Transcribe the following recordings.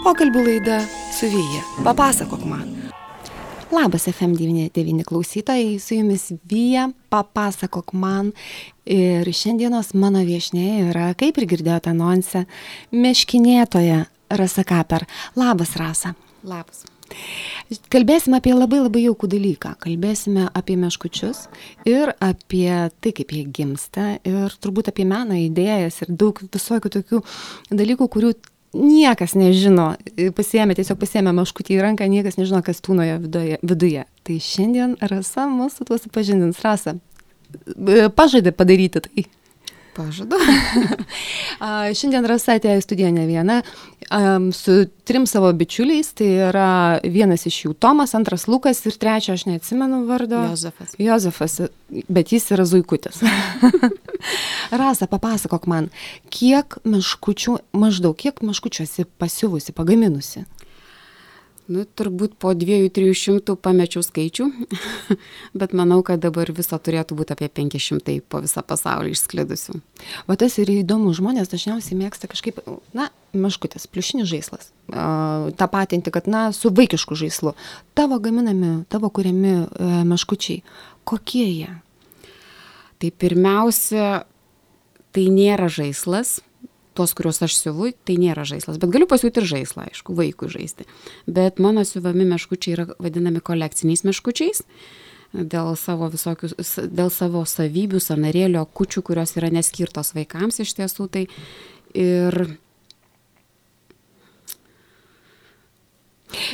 Pokalbių laida su Vyja. Papasakok man. Labas FM99 klausytojai, su jumis Vyja, papasakok man. Ir šiandienos mano viešinė yra, kaip ir girdėjote anonse, meškinėtoja Rasa Kaper. Labas, Rasa. Labas. Kalbėsime apie labai labai jaukų dalyką. Kalbėsime apie meškučius ir apie tai, kaip jie gimsta ir turbūt apie meną, idėjas ir daug visokių tokių dalykų, kurių niekas nežino, pasiemė, tiesiog pasiemė maškutį į ranką, niekas nežino, kas tūnojo viduje. viduje. Tai šiandien Rasa mūsų tuo supažindins. Rasa, pažadė padaryti tai. Pažadu. Šiandien Rasa atėjo į studiją ne viena, su trim savo bičiuliais, tai yra vienas iš jų Tomas, antras Lukas ir trečio aš neatsimenu vardo. Jozefas. Jozefas, bet jis yra Zuikutis. Rasa, papasakok man, kiek meškučių, maždaug kiek meškučių esi pasiuvusi, pagaminusi? Nu, turbūt po 2-300 pamečiau skaičių, bet manau, kad dabar viso turėtų būti apie 500 po visą pasaulį išsklidusių. O tas ir įdomu, žmonės dažniausiai mėgsta kažkaip, na, meškutės, pliušinis žaislas. Tą patinti, kad, na, su vaikišku žaislu. Tavo gaminami, tavo kuriami uh, meškučiai, kokie jie? Tai pirmiausia, tai nėra žaislas, tuos, kuriuos aš siuvu, tai nėra žaislas. Bet galiu pasiūti ir žaislą, aišku, vaikui žaisti. Bet mano siuvami meškučiai yra vadinami kolekciniais meškučiais dėl savo visokių, dėl savo savybių, sanarėlio, kučių, kurios yra neskirtos vaikams iš tiesų. Tai ir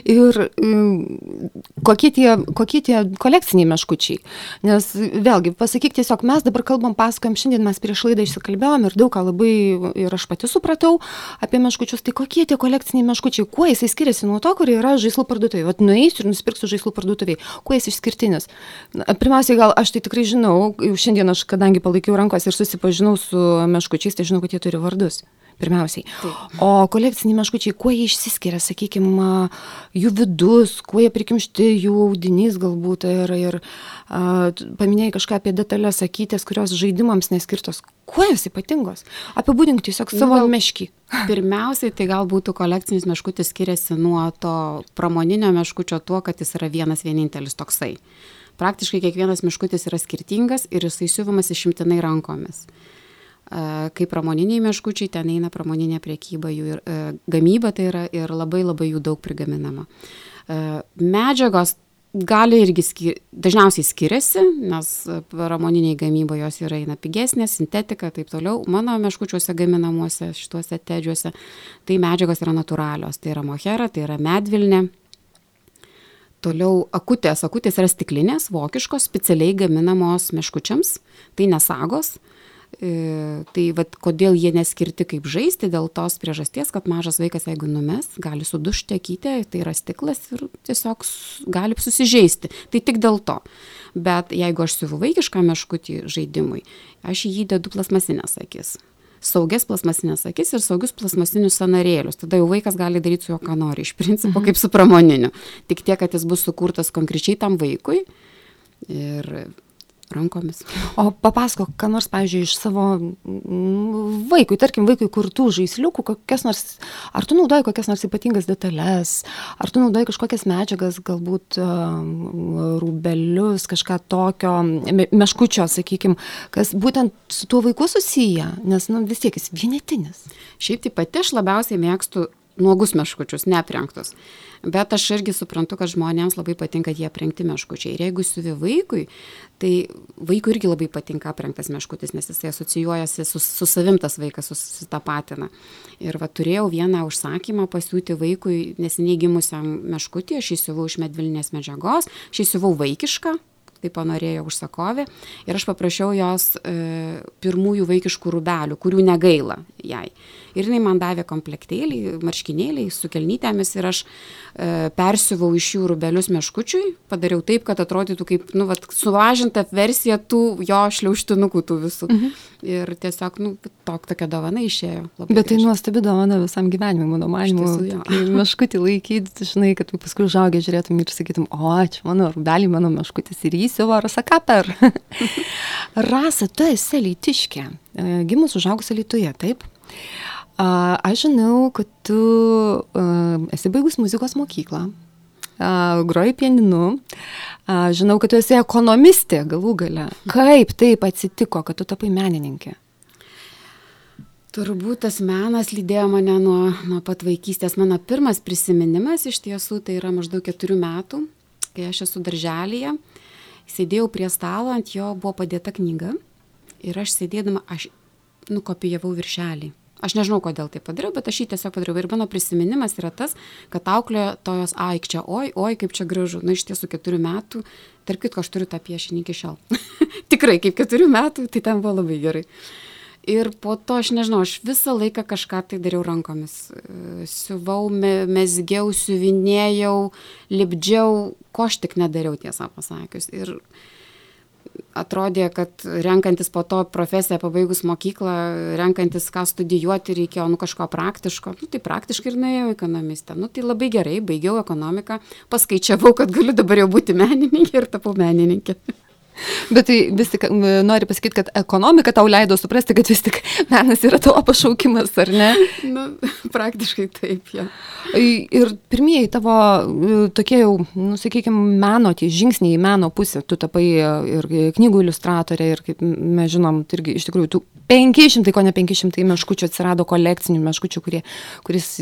Ir mm, kokie tie, kokie tie kolekciniai meškučiai? Nes vėlgi, pasakyk tiesiog, mes dabar kalbam, pasakojam, šiandien mes prieš laidą išsikalbėjom ir daug ką labai ir aš pati supratau apie meškučius. Tai kokie tie kolekciniai meškučiai? Kuo jisai skiriasi nuo to, kur yra žaislų parduotuvė? Vat nueisiu ir nusipirksiu žaislų parduotuvė. Kuo jis išskirtinis? Pirmiausiai, gal aš tai tikrai žinau, jau šiandien aš, kadangi palaikiau rankos ir susipažinau su meškučiais, tai žinau, kad jie turi vardus pirmiausiai. Taip. O kolekciniai meškučiai, kuo jie išsiskiria, sakykime, jų vidus, kuo jie prikimšti, jų audinys galbūt ir, ir a, paminėjai kažką apie detalės sakytės, kurios žaidimams neskirtos. Kuo jos ypatingos? Apibūdink tiesiog nu, savo nu, meškį. Pirmiausiai, tai gal būtų kolekcinis meškutis skiriasi nuo to pramoninio meškučio tuo, kad jis yra vienas vienintelis toksai. Praktiškai kiekvienas miškutis yra skirtingas ir jisai siuvamas išimtinai rankomis kaip pramoniniai meškučiai, ten eina pramoninė priekyba, jų ir, e, gamyba tai yra ir labai labai jų daug prigaminama. E, medžiagos gali irgi skir dažniausiai skiriasi, nes pramoniniai gamyba jos yra eina pigesnė, sintetika ir taip toliau. Mano meškučiuose gaminamuose šituose tedžiuose tai medžiagos yra natūralios. Tai yra mohera, tai yra medvilnė. Toliau akutės. Akutės yra stiklinės, vokiškos, specialiai gaminamos meškučiams. Tai nesagos. E, tai vat kodėl jie neskirti kaip žaisti, dėl tos priežasties, kad mažas vaikas, jeigu numes, gali sudušti akytę, tai yra stiklas ir tiesiog gali susižeisti. Tai tik dėl to. Bet jeigu aš siuvu vaikišką meškutį žaidimui, aš jį dedu plasmasinės akis. Saugias plasmasinės akis ir saugius plasmasinius sanarėlius. Tada jau vaikas gali daryti su juo, ką nori, iš principo, mhm. kaip su pramoniniu. Tik tiek, kad jis bus sukurtas konkrečiai tam vaikui. Ir rankomis. O papasako, ką nors, pavyzdžiui, iš savo mm, vaikui, tarkim, vaikui kurtų žaisliukų, kokias nors, ar tu naudoji kokias nors ypatingas detalės, ar tu naudoji kažkokias medžiagas, galbūt rūbelius, kažką tokio, meškučio, sakykime, kas būtent su tuo vaiku susiję, nes nu, vis tiek jis vienetinis. Šiaip tai pati aš labiausiai mėgstu nuogus meškučius, neaprengtus. Bet aš irgi suprantu, kad žmonėms labai patinka tie aprengti meškučiai. Ir jeigu siuvi vaikui, tai vaikui irgi labai patinka aprengtas meškutis, nes jisai asocijuojasi su, su savim tas vaikas, susitapatina. Ir va turėjau vieną užsakymą pasiūti vaikui neseniai gimusiam meškutį, aš įsiuvau iš medvilnės medžiagos, aš įsiuvau vaikišką, tai panorėjo užsakovė. Ir aš paprašiau jos e, pirmųjų vaikiškų rubelių, kurių negaila jai ir jinai man davė komplektėlį, marškinėliai su kelnytėmis ir aš e, persiuvau iš jų rubelius meškučiui, padariau taip, kad atrodytų kaip, nu, vat, suvažinta versija tų jo šliauštinukų tų visų. Mhm. Ir tiesiog, nu, tok, tokia dovana išėjo. Bet tai nuostabi dovana visam gyvenimui, mano manimu. Meškutį laikyti, žinai, kad paskui užaugę žiūrėtum ir sakytum, o, čia mano rubelį, mano meškutis ir įsiuvo rasa kaper. Rasa, tu esi lytiškė, e, gimus užaugus Lietuvoje, taip? Aš žinau, kad tu esi baigus muzikos mokyklą, groji pieninu, žinau, kad tu esi ekonomistė galų gale. Kaip taip atsitiko, kad tu tapai menininkė? Turbūt tas menas lydėjo mane nuo, nuo pat vaikystės. Mano pirmas prisiminimas iš tiesų tai yra maždaug keturių metų, kai aš esu darželėje. Sėdėjau prie stalo, ant jo buvo padėta knyga ir aš sėdėdama, aš nukopijavau viršelį. Aš nežinau, kodėl tai padariau, bet aš jį tiesiog padariau. Ir mano prisiminimas yra tas, kad auklė tojos aikčia, oi, oi, kaip čia gražu. Na, iš tiesų, keturių metų, tarp kitko, aš turiu tą piešinį iki šiol. Tikrai, kaip keturių metų, tai ten buvo labai gerai. Ir po to, aš nežinau, aš visą laiką kažką tai dariau rankomis. Siuvau, mesgiau, siuvinėjau, lipdžiau, ko aš tik nedariau, tiesą pasakius. Ir atrodė, kad renkantis po to profesiją pabaigus mokyklą, renkantis ką studijuoti, reikėjo nu, kažko praktiško. Nu, tai praktiškai ir nuėjau į ekonomistę. Nu, tai labai gerai, baigiau ekonomiką, paskaičiavau, kad galiu dabar jau būti menininkė ir tapau menininkė. Bet tai vis tik nori pasakyti, kad ekonomika tau leido suprasti, kad vis tik menas yra tavo pašaukimas, ar ne? Nu, praktiškai taip, ja. Ir pirmieji tavo tokie jau, nu, sakykime, meno, tie žingsniai į meno pusę, tu tapai ir knygų iliustratorė, ir kaip mes žinom, tai irgi iš tikrųjų tų 500, ko ne 500 meškučių atsirado kolekcinių meškučių, kurie, kuris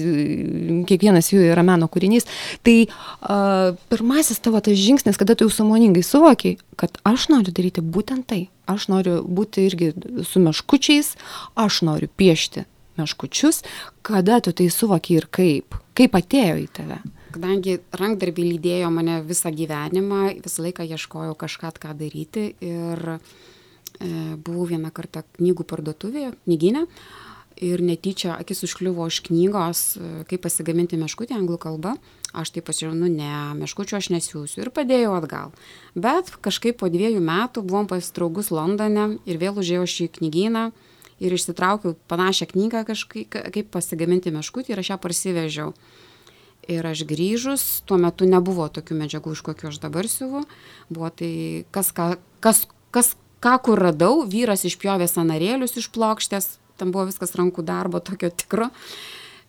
kiekvienas jų yra meno kūrinys. Tai uh, pirmasis tavo tas žingsnis, kada tu jau samoningai suvokiai, kad aš noriu daryti būtent tai. Aš noriu būti irgi su meškučiais, aš noriu piešti meškučius, kada tu tai suvokiai ir kaip, kaip atėjo į tave. Kadangi rankdarbį lydėjo mane visą gyvenimą, visą laiką ieškojau kažką, ką daryti ir E, buvau vieną kartą knygų parduotuvėje, knyginė, ir netyčia akis užkliuvo už knygos, e, kaip pasigaminti meškutį anglų kalba. Aš taip pasižiūrėjau, nu ne, meškučio aš nesiūsiu ir padėjau atgal. Bet kažkaip po dviejų metų buvom pas draugus Londone ir vėl užėjau šį knygyną ir išsitraukiau panašią knygą kažkaip, kaip pasigaminti meškutį ir aš ją parsivežiau. Ir aš grįžus, tuo metu nebuvo tokių medžiagų, iš kokių aš dabar siuvu, buvo tai kas, kas, kas ką kur radau, vyras išpjovė sanarėlius iš plokštės, tam buvo viskas rankų darbo tokio tikro,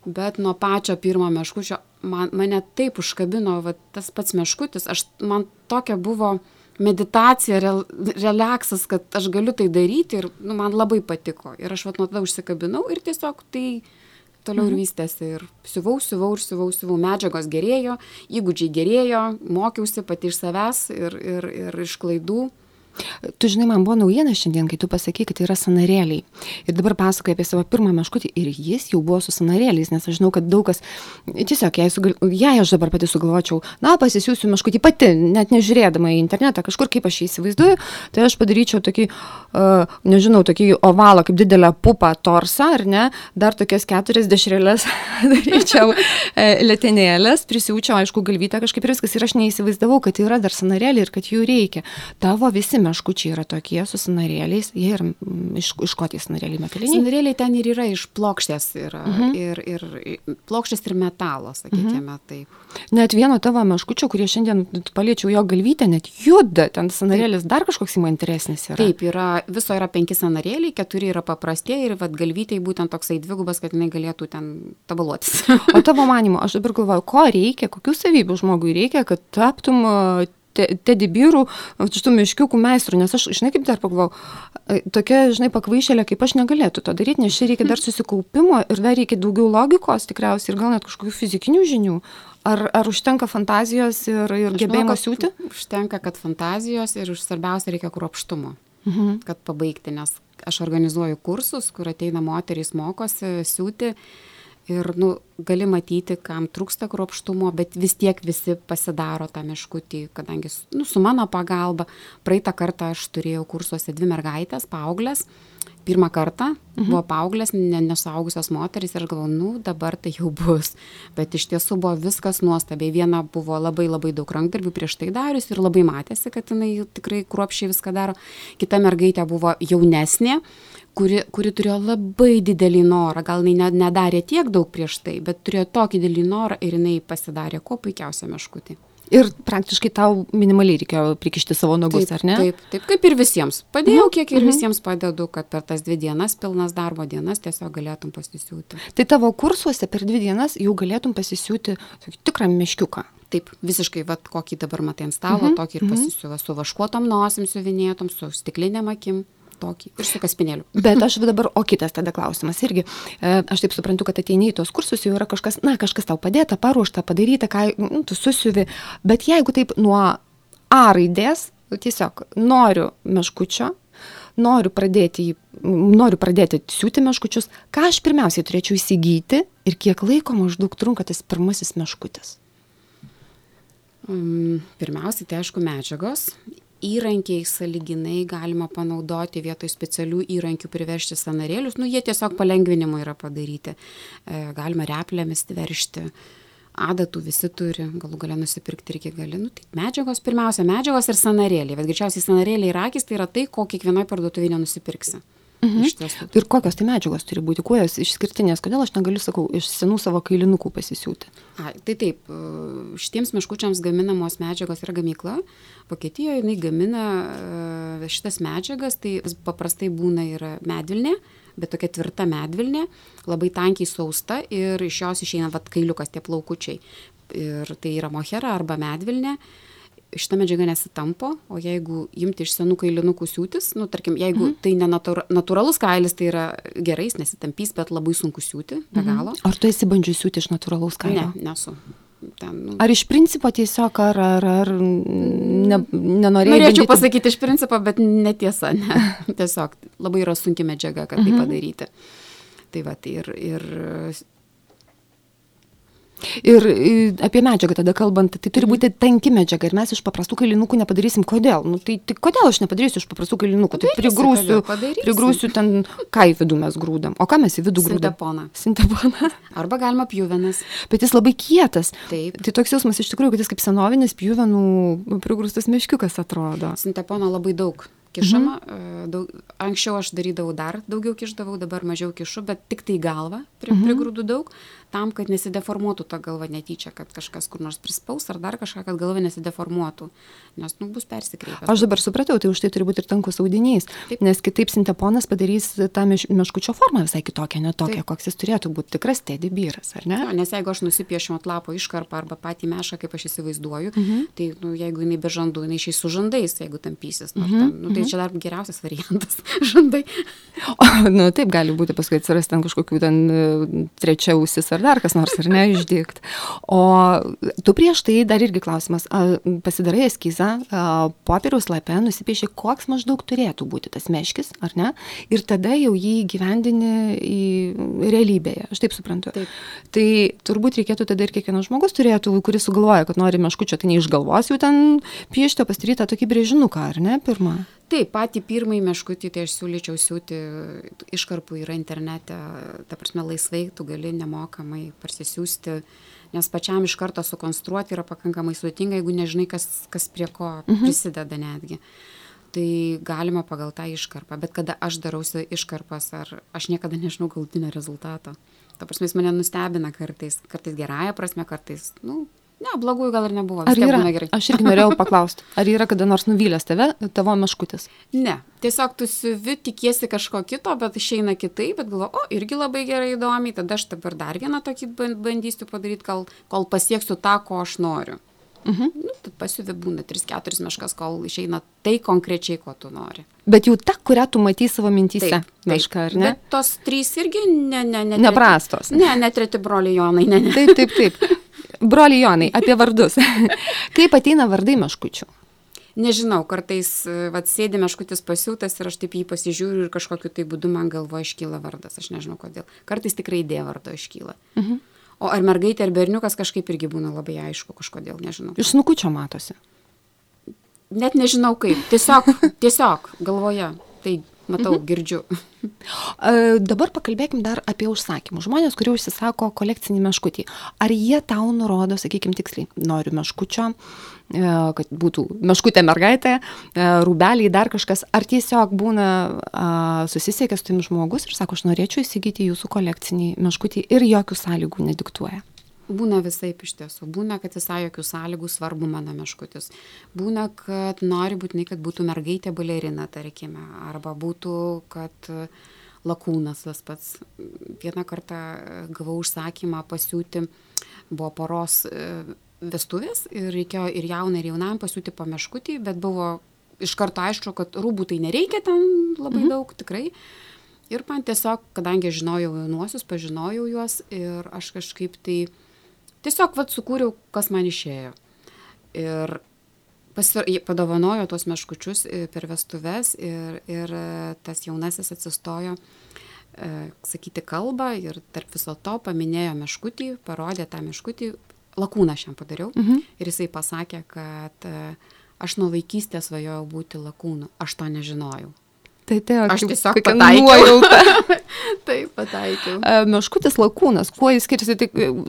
bet nuo pačio pirmo meškučio man, mane taip užkabino va, tas pats meškutis, aš, man tokia buvo meditacija, re, relaksas, kad aš galiu tai daryti ir nu, man labai patiko. Ir aš vat nuo tada užsikabinau ir tiesiog tai toliau mhm. ir vystėsi. Ir siuvau, siuvau ir siuvau, siuvau. Medžiagos gerėjo, įgūdžiai gerėjo, mokiausi pati iš savęs ir, ir, ir iš klaidų. Tu žinai, man buvo naujiena šiandien, kai tu pasakai, kad tai yra sanarėliai. Ir dabar pasakoju apie savo pirmą meškutį ir jis jau buvo su sanarėliais, nes aš žinau, kad daug kas, tiesiog, jei, sugal, jei aš dabar pati sugalvočiau, na, pasisiųsiu meškutį pati, net nežiūrėdama į internetą, kažkur kaip aš jį įsivaizduoju, tai aš padaryčiau tokį, uh, nežinau, tokį ovalą, kaip didelę pupą torsą, ar ne, dar tokias keturias dešrelės daryčiau e, letenėlės, prisiūčiau, aišku, galvytę kažkaip ir viskas ir aš neįsivaizdavau, kad yra dar sanarėliai ir kad jų reikia. Tavo visi meškučiai yra tokie su sanarėliais, jie ir mm, iš, iš ko tie sanarėliai metaliniai? Sanarėliai ten ir yra iš plokštės, yra, mhm. ir, ir plokštės ir metalo, sakykime mhm. taip. Net vieno tavo meškučio, kurie šiandien paliečiau jo galvytę, net juda, ten sanarėlis taip. dar kažkoks įmantresnis yra. Taip, yra, viso yra penki sanarėliai, keturi yra paprastieji ir vad galvytei būtent toksai dvigubas, kad jinai galėtų ten tabaluotis. o tavo manimu, aš dabar galvoju, ko reikia, kokių savybių žmogui reikia, kad taptum te, tedibyrų, šitų miškiukų meistrų, nes aš, žinai, kaip dar pagalvojau, e, tokia, žinai, pakvaišėlė, kaip aš negalėtų to daryti, nes čia reikia dar susikaupimo ir dar reikia daugiau logikos tikriausiai ir gal net kažkokių fizikinių žinių. Ar, ar užtenka fantazijos ir, ir gebėjimo siūti? Užtenka, kad fantazijos ir svarbiausia reikia kruopštumo, mhm. kad pabaigti, nes aš organizuoju kursus, kur ateina moterys mokosi siūti ir nu gali matyti kam trūksta kruopštumo bet vis tiek visi pasidaro tą meškutį kadangi nu su mano pagalba praeitą kartą aš turėjau kursuose dvi mergaites paaugles pirmą kartą mhm. buvo paauglės ne nesuaugusios moterys ir aš galvojau nu dabar tai jau bus. Bet iš tiesų buvo viskas nuostabiai. Viena buvo labai labai daug rankdarbių prieš tai dariusi ir labai matėsi kad jinai tikrai kruopščiai viską daro. Kita mergaitė buvo jaunesnė kuri kuri turėjo labai didelį norą gal jinai ne nedarė tiek daug prieš tai bet turėjo tokį didelį norą ir jinai pasidarė kuo puikiausią meškutį Ir praktiškai tau minimaliai reikėjo prikišti savo nagus, taip, ar ne? Taip, taip, kaip ir visiems. Padėjau, kiek ir visiems padedu, kad per tas dvi dienas, pilnas darbo dienas, tiesiog galėtum pasisiūti. Tai tavo kursuose per dvi dienas jau galėtum pasisiūti tikrą meškiuką. Taip, visiškai, vat, kokį dabar matai ant stalo, mhm. tokį ir pasisiuva su vaškuotom nosim siuvinėtom, su stiklinėm akim tokį ir su kaspinėliu. Bet aš dabar, o kitas tada klausimas irgi, e, aš taip suprantu, kad ateini į tos kursus, jau yra kažkas, na, kažkas tau padėta, paruošta, padaryta, ką nu, tu susiuvi, bet jeigu taip nuo A raidės, tiesiog noriu meškučio, noriu pradėti, noriu pradėti siūti meškučius, ką aš pirmiausiai turėčiau įsigyti ir kiek laiko maždaug trunka tas pirmasis meškutis? Mm, pirmiausiai, tai aišku, medžiagos. Įrankiai saliginai galima panaudoti vietoj specialių įrankių priveršti sanarėlius. Nu, jie tiesiog palengvinimui yra padaryti. E, galima replėmis veršti. Adatų visi turi, galų galę nusipirkti irgi gali. Nu, tai medžiagos, pirmiausia, medžiagos ir sanarėliai. Bet greičiausiai sanarėliai ir akis tai yra tai, ko kiekvienoje parduotuvėje nusipirksi. Mhm. Ir kokios tai medžiagos turi būti, kuo jos išskirtinės, kodėl aš negaliu, sakau, iš senų savo kailinukų pasisiūti. A, tai taip, e, šitiems meškučiams gaminamos medžiagos yra gamykla. Vokietijoje jinai gamina e, šitas medžiagas, tai paprastai būna ir medvilnė, bet tokia tvirta medvilnė, labai tankiai sausta ir iš jos išeina vat kailiukas tie plaukučiai. Ir tai yra mohera arba medvilnė. Uh, šita medžiaga nesitampo, o jeigu imti iš senų kailinukų siūtis, nu, tarkim, jeigu mhm. tai nenatūralus kailis, tai yra gerai, jis nesitampys, bet labai sunku siūti, be mhm. galo. Mhm. Ar tu esi bandžius siūti iš natūralaus kailio? Ne, nesu. Ten, nu. Ar iš principo tiesiog, ar, ar, ar ne, nenorėjai? Norėčiau bandyti... pasakyti iš principo, bet netiesa, ne. Tiesiog labai yra sunki medžiaga, kad mhm. tai padaryti. Tai va, tai ir, ir Ir apie medžiagą tada kalbant, tai turi būti tanki medžiaga ir mes iš paprastų kailinukų nepadarysim. Kodėl? Nu, tai, tai kodėl aš nepadarysiu iš paprastų kailinukų? Tai prigrūsiu, prigrūsiu ten, ką į vidų mes grūdam. O ką mes į vidų grūdam? Sinteponą. Sinteponą. Arba galima pjuvenas. Bet jis labai kietas. Taip. Tai toks jausmas iš tikrųjų, kad jis kaip senovinis pjuvenų prigrūstas meškiukas atrodo. Sintepono labai daug kišama. Mhm. Daug, anksčiau aš darydavau dar daugiau kišdavau, dabar mažiau kišu, bet tik tai galva pri, mhm. prigrūdu daug tam, kad nesideformuotų ta galva netyčia, kad kažkas kur nors prispaus ar dar kažką, kad galva nesideformuotų, nes nu, bus persikreipęs. Aš dabar supratau, tai už tai turi būti ir tankus audinys, Taip. nes kitaip sinteponas padarys tą meš, meškučio formą visai kitokią, ne tokią, koks jis turėtų būti tikras teddy vyras, ar ne? Jo, nes jeigu aš nusipiešiu ant lapo iškarpą arba patį mešą, kaip aš įsivaizduoju, mhm. tai nu, jeigu jinai be žandų, jinai išeis su žandais, jeigu tampysis. Mhm. Ten, nu, tai mhm. čia dar geriausias variantas - žandai. O, nu, taip gali būti, paskui atsiras ten kažkokių ten e, trečiausis ar dar kas nors, ar ne, išdykt. O tu prieš tai dar irgi klausimas, pasidarai eskizą, popieriaus lapę, nusipieši, koks maždaug turėtų būti tas meškis, ar ne, ir tada jau jį gyvendini į realybėje, aš taip suprantu. Taip. Tai turbūt reikėtų tada ir kiekvienas žmogus turėtų, kuris sugalvoja, kad nori meškučio, tai neišgalvos jau ten piešti, o pasidaryti tą tokį brėžinuką, ar ne, pirmą? Taip, patį pirmąjį meškutį tai aš siūlyčiau siūti iškarpų yra internete, ta prasme laisvai, tu gali nemokamai parsisiųsti, nes pačiam iš karto sukonstruoti yra pakankamai sudėtinga, jeigu nežinai, kas, kas prie ko mhm. prisideda netgi. Tai galima pagal tą iškarpą, bet kada aš darausi iškarpas, ar aš niekada nežinau galutinio rezultato. Ta prasme, jis mane nustebina kartais, kartais gerąją prasme, kartais, nu, Ne, blogųjų gal ir nebuvo. Ar yra? Aš irgi norėjau paklausti, ar yra kada nors nuvylęs tave, tavo meškutis? Ne, tiesiog tu siuvi, tikiesi kažko kito, bet išeina kitaip, bet galvo, o, irgi labai gerai įdomiai, tada aš dabar dar vieną tokį bandysiu padaryti, kol, kol pasieksiu tą, ko aš noriu. Mhm. Nu, tad pasiuvi būna 3-4 meškas, kol išeina tai konkrečiai, ko tu nori. Bet jau ta, kurią tu matys savo mintyse. Meška, ar ne? Bet tos trys irgi ne, ne, ne. Neprastos. Ne, ne treti broliai Jonai, ne, ne. Taip, taip, taip. Broli Jonai, apie vardus. Kaip ateina vardai meškučių? Nežinau, kartais vat, sėdi meškutis pasiūtas ir aš taip jį pasižiūriu ir kažkokiu tai būdu man galvo iškyla vardas, aš nežinau kodėl. Kartais tikrai idėja vardo iškyla. Mhm. O ar mergaitė ar berniukas kažkaip irgi būna labai aišku, kažkodėl, nežinau. Iš snukučio matosi. Net nežinau kaip, tiesiog, tiesiog galvoje. Tai Matau, mhm. girdžiu. Dabar pakalbėkim dar apie užsakymus. Žmonės, kurie užsisako kolekcinį meškutį. Ar jie tau nurodo, sakykime, tiksliai, noriu meškučio, e, kad būtų meškutė mergaitė, e, rūbeliai, dar kažkas. Ar tiesiog būna susisiekęs su tim žmogus ir sako, aš norėčiau įsigyti jūsų kolekcinį meškutį ir jokių sąlygų nediktuoja? Būna visaip iš tiesų. Būna, kad visai jokių sąlygų svarbu mano meškutis. Būna, kad nori būtinai, kad būtų mergaitė balerina, tarkime. Arba būtų, kad lakūnas tas pats. Vieną kartą gavau užsakymą pasiūti, buvo poros e, vestuvės ir reikėjo ir jaunai, ir jaunam pasiūti po meškutį, bet buvo iš karto aišku, kad rūbų tai nereikia ten labai mhm. daug, tikrai. Ir man tiesiog, kadangi žinojau jaunuosius, pažinojau juos ir aš kažkaip tai tiesiog vad sukūriau, kas man išėjo. Ir pasir, padovanojo tuos meškučius e, per vestuves ir, ir e, tas jaunasis atsistojo e, sakyti kalbą ir tarp viso to paminėjo meškutį, parodė tą meškutį, lakūną aš jam padariau mhm. ir jisai pasakė, kad aš nuo vaikystės svajojau būti lakūnu, aš to nežinojau. Tai tai aš tiesiog pataikiau. taip, pataikiau. Meškutis lakūnas, kuo jis skiriasi, tai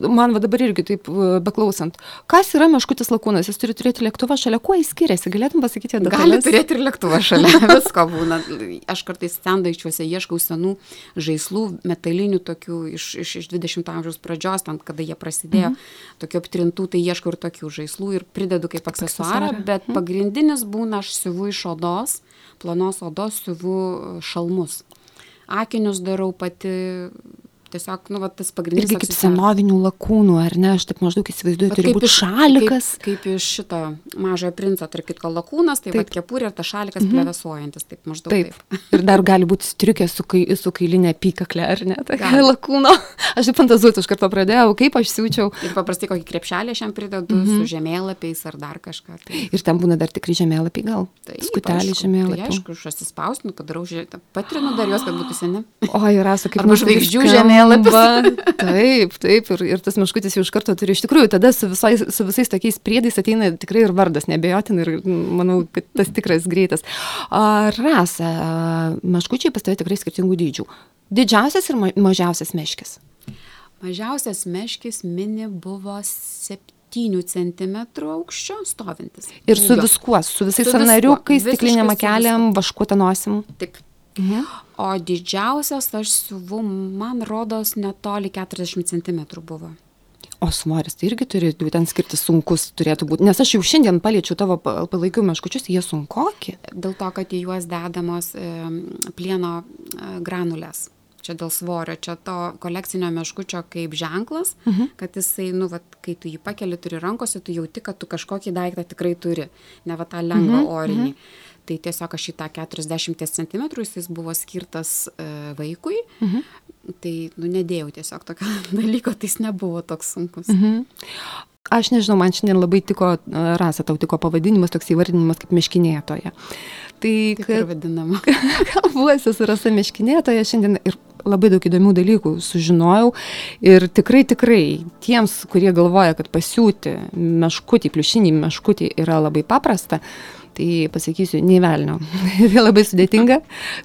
man va dabar irgi taip beklausant. Kas yra meškutis lakūnas? Jis turi turėti lėktuvą šalia, kuo jis skiriasi? Galėtum pasakyti, kad gali turėti ir lėktuvą šalia, visko būna. Aš kartais stendaičiuose ieškau senų žaislų, metalinių tokių iš, iš, iš 20 amžiaus pradžios, tam, kada jie prasidėjo, mhm. tokių aptrintų, tai ieškau ir tokių žaislų ir pridedu kaip aksesuarą, bet mhm. pagrindinis būna aš siuvu iš odos plonos odos siuvu šalmus. Akinius darau pati, tiesiog, nu, va, tas pagrindinis. Irgi kaip senovinių lakūnų, ar ne, aš taip maždaug įsivaizduoju, turi būti šalikas. Kaip, kaip iš šito mažojo princo, tarp kitko lakūnas, tai taip. va, kepurė ir tas šalikas mm -hmm. plevesuojantis, taip maždaug. Taip. taip. ir dar gali būti striukė su, kai, su kailinė pykaklė, ar ne, tai lakūno. Aš taip fantazuoti iš karto pradėjau, kaip aš siūčiau. Ir paprastai kokį krepšelį aš jam pridedu mm -hmm. su žemėlapiais ar dar kažką. Tai. Ir ten būna dar tikrai žemėlapiai, gal? Tai skutelį žemėlapį. Tai aišku, aš atsispausinu, padarau, patrinu dar juos, kad būtų seni. O, yra, su kaip žvaigždžių žemėlapis žemėlapis. taip, taip, ir, ir tas meškutis jau iš karto turi, iš tikrųjų, tada su, visai, su visais tokiais priedais ateina tikrai ir vardas, nebejotin, ir manau, kad tas tikras greitas. Rasa, meškučiai pas tave tikrai skirtingų dydžių. Didžiausias ir mažiausias meškis. Mažiausias meškis mini buvo 7 cm aukščio stovintis. Ir su viskuo, su visais sanariukais, stiklinėm akelėm, vaškuotą nosim. Taip. Mhm. O didžiausias aš siuvu, man rodos, netoli 40 cm buvo. O svoris tai irgi turi būtent skirti sunkus turėtų būti, nes aš jau šiandien paliečiau tavo palaikių meškučius, jie sunkoki. Dėl to, kad į juos dedamos e, plieno e, granulės. Čia dėl svorio, čia to kolekcinio meškučio kaip ženklas, mhm. kad jisai, nu, vat, kai tu jį pakeli, turi rankose, tu jauti, kad tu kažkokį daiktą tikrai turi, ne va tą lengvą mhm, orinį. -huh tai tiesiog aš į tą 40 cm jis buvo skirtas e, vaikui, mhm. tai nu, nedėjau tiesiog tokio dalyko, tai jis nebuvo toks sunkus. Mhm. Aš nežinau, man šiandien labai tiko, e, rasa, tau tiko pavadinimas, toks įvardinimas kaip meškinėtoje. Tai, kad vadinama. Kalbuosi su rasa meškinėtoje šiandien ir labai daug įdomių dalykų sužinojau ir tikrai, tikrai tiems, kurie galvoja, kad pasiūti meškutį, pliušinį meškutį yra labai paprasta, tai pasakysiu, nei velnio. tai labai sudėtinga,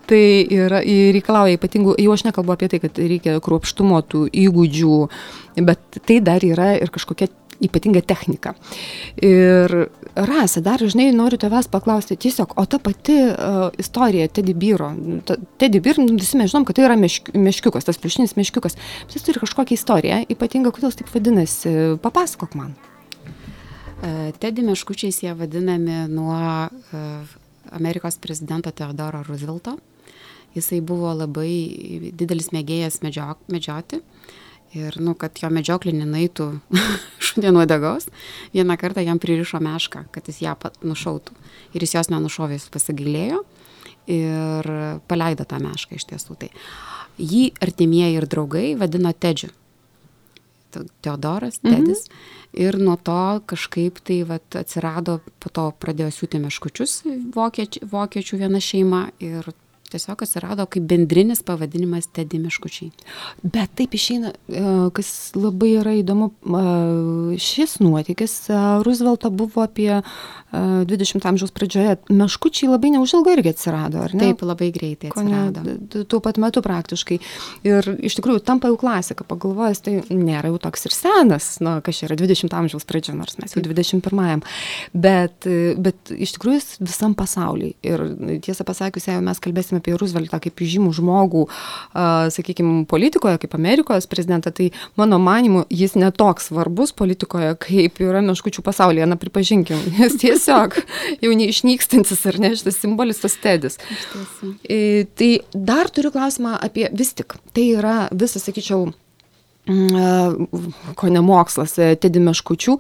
tai yra, reikalauja ypatingų, jau aš nekalbu apie tai, kad reikia kruopštumo tų įgūdžių, bet tai dar yra ir kažkokia ypatinga technika. Ir Rasa, dar žinai, noriu tavęs paklausti tiesiog, o ta pati uh, istorija Teddy Byro, Teddy Byr, visi mes žinom, kad tai yra mešk, meškiukas, tas pliušinis meškiukas, jis turi kažkokią istoriją, ypatingą, kodėl jis taip vadinasi, papasakok man. E, Teddy meškučiais jie vadinami nuo e, Amerikos prezidento Teodoro Roosevelto. Jisai buvo labai didelis mėgėjas medžio, medžioti. Ir, nu, kad jo medžioklė nenaitų šudien uodegos, vieną kartą jam pririšo mešką, kad jis ją nušautų. Ir jis jos nenušovė, jis pasigailėjo ir paleido tą mešką iš tiesų. Tai jį artimieji ir draugai vadino Tedžiu. Teodoras, Tedis. Mhm. Ir nuo to kažkaip tai vat, atsirado, po to pradėjo siūti meškučius vokiečių, vokiečių viena šeima ir tiesiog atsirado kaip bendrinis pavadinimas Teddy Miškučiai. Bet taip išeina, e, kas labai yra įdomu, e, šis nuotykis e, Roosevelto buvo apie 20 amžiaus pradžioje. Meškučiai labai neužilgo irgi atsirado, ar ne? Taip, labai greitai atsirado. Kone, tuo pat metu praktiškai. Ir iš tikrųjų tampa jau klasika, pagalvojęs, tai nėra jau toks ir senas, na, kas yra 20 amžiaus pradžia, nors mes jau 21-ajam. Bet, bet iš tikrųjų visam pasauliui. Ir tiesą pasakius, jeigu mes kalbėsime apie Rooseveltą kaip žymų žmogų, sakykime, politikoje, kaip Amerikos prezidentą, tai mano manimu, jis netoks svarbus politikoje, kaip yra meškučių pasaulyje, na pripažinkim, jis tiesiog jau neišnykstantis ar ne šitas simbolis tas tedis. E, tai dar turiu klausimą apie vis tik, tai yra visas, sakyčiau, ko ne mokslas, e, Tedi Meškučių,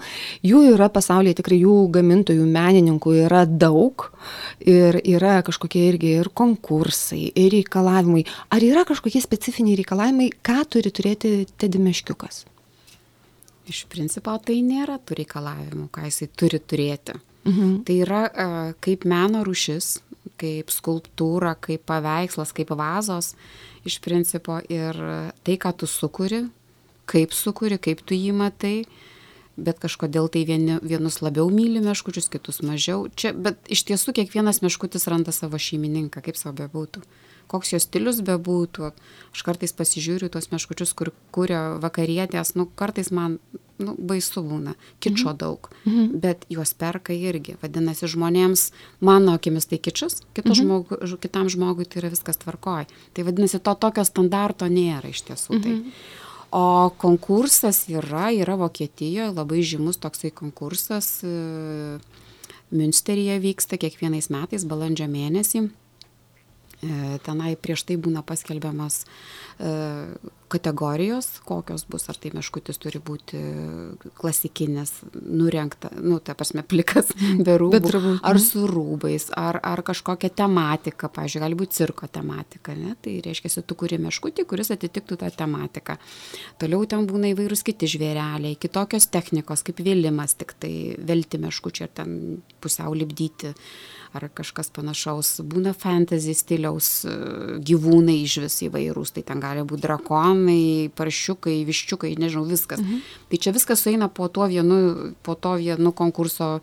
jų yra pasaulyje tikrai jų gamintojų, menininkų yra daug ir yra kažkokie irgi ir konkursai, ir reikalavimai. Ar yra kažkokie specifiniai reikalavimai, ką turi turėti Tedi Meškiukas? Iš principo tai nėra tų reikalavimų, ką jisai turi turėti. Mhm. Tai yra uh, kaip meno rušis, kaip skulptūra, kaip paveikslas, kaip vazos iš principo ir tai, ką tu sukuri, kaip sukuri, kaip tu jį matai, bet kažkodėl tai vieni, vienus labiau myli meškučius, kitus mažiau. Čia, bet iš tiesų kiekvienas meškutis randa savo šeimininką, kaip savo bebūtų. Koks jo stilius bebūtų, aš kartais pasižiūriu tuos meškučius, kur kuria vakarietės, nu kartais man nu, baisu būna, kičo mhm. daug, mhm. bet juos perka irgi. Vadinasi, žmonėms, mano akimis tai kičas, mhm. žmogu, kitam žmogui tai yra viskas tvarkoj. Tai vadinasi, to tokio standarto nėra iš tiesų. Tai. Mhm. Tai o konkursas yra yra vokietijoj labai žymus toksai konkursas e, miunsteryje vyksta kiekvienais metais balandžio mėnesį. E, tenai prieš tai būna paskelbiamas e, kategorijos, kokios bus, ar tai meškutis turi būti klasikinis, nurengta, nu, ta prasme, plikas, be rūbų, ar mhm. su rūbais, ar, ar kažkokia tematika, pažiūrėjau, gali būti cirko tematika, ne? tai reiškia, tu kuri meškutį, kuris atitiktų tą tematiką. Toliau ten būna įvairūs kiti žvėreliai, kitokios technikos, kaip vėlimas, tik tai velti meškučiai ar ten pusiau lipdyti ar kažkas panašaus. Būna fantasy stiliaus e, gyvūnai iš vis įvairūs, tai ten gali būti drakonai, paršiukai, viščiukai, nežinau, viskas. Mhm. Tai čia viskas sueina po to vienu, po to vienu konkurso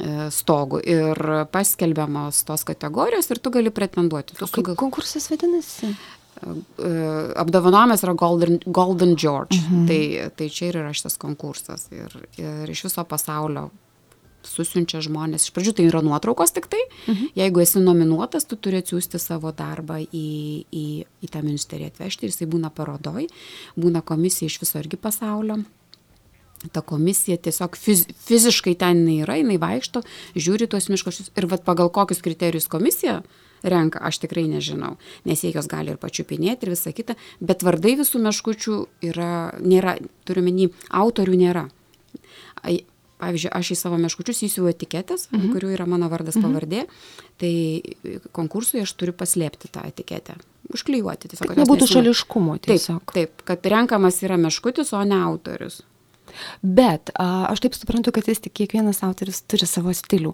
e, stogų ir paskelbiamos tos kategorijos ir tu gali pretenduoti. Tu sugal... Konkursas vadinasi? E, apdovanojimas yra Golden, Golden George. Mhm. Tai, tai čia ir yra šitas konkursas. Ir, ir iš viso pasaulio susiunčia žmonės. Iš pradžių tai yra nuotraukos tik tai. Mhm. Jeigu esi nominuotas, tu turi atsiųsti savo darbą į, į, į tą ministerį atvežti ir jisai būna parodoj, būna komisija iš viso irgi pasaulio. Ta komisija tiesiog fiz, fiziškai ten jinai yra, jinai vaikšto, žiūri tuos miškošius ir vat, pagal kokius kriterijus komisija renka, aš tikrai nežinau, nes jie jos gali ir pačiupinėti ir visa kita, bet vardai visų meškučių yra, nėra, turiuomenį, autorių nėra pavyzdžiui, aš į savo meškučius įsiu etiketės, mhm. kurių yra mano vardas mhm. pavardė, tai konkursui aš turiu paslėpti tą etiketę. Užklijuoti tiesiog. Kad nebūtų šališkumo tiesiog. Taip, taip, kad renkamas yra meškutis, o ne autorius. Bet a, aš taip suprantu, kad vis tik kiekvienas autoris turi savo stilių.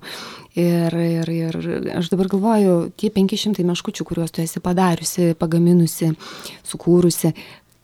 Ir, ir, ir aš dabar galvoju, tie 500 meškučių, kuriuos tu esi padariusi, pagaminusi, sukūrusi,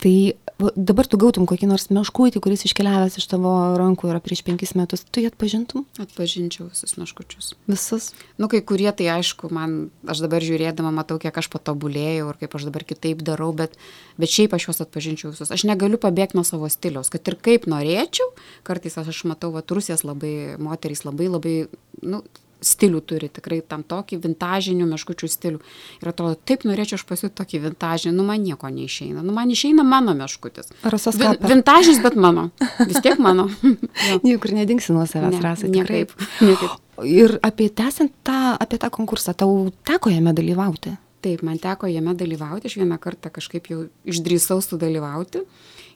tai dabar tu gautum kokį nors meškutį, kuris iškeliavęs iš tavo rankų yra prieš penkis metus, tu jį atpažintum? Atpažinčiau visus meškučius. Visus? Nu, kai kurie tai aišku, man, aš dabar žiūrėdama matau, kiek aš patobulėjau ir kaip aš dabar kitaip darau, bet, bet šiaip aš juos atpažinčiau visus. Aš negaliu pabėgti nuo savo stiliaus, kad ir kaip norėčiau, kartais aš, aš matau, va, rusijas labai, moterys labai, labai, nu, stilių turi, tikrai tam tokį vintažinių meškučių stilių. Ir atrodo, taip norėčiau aš pasiūti tokį vintažinį, nu man nieko neišeina. Nu man išeina mano meškutis. Rasas Vin, vintažis, bet mano. Vis tiek mano. Niekur nedingsi nuo savęs, ne, rasai. Niekaip. niekaip. Ir apie tęsiant tą, apie tą konkursą, tau teko jame dalyvauti? Taip, man teko jame dalyvauti, aš vieną kartą kažkaip jau išdrįsau sudalyvauti,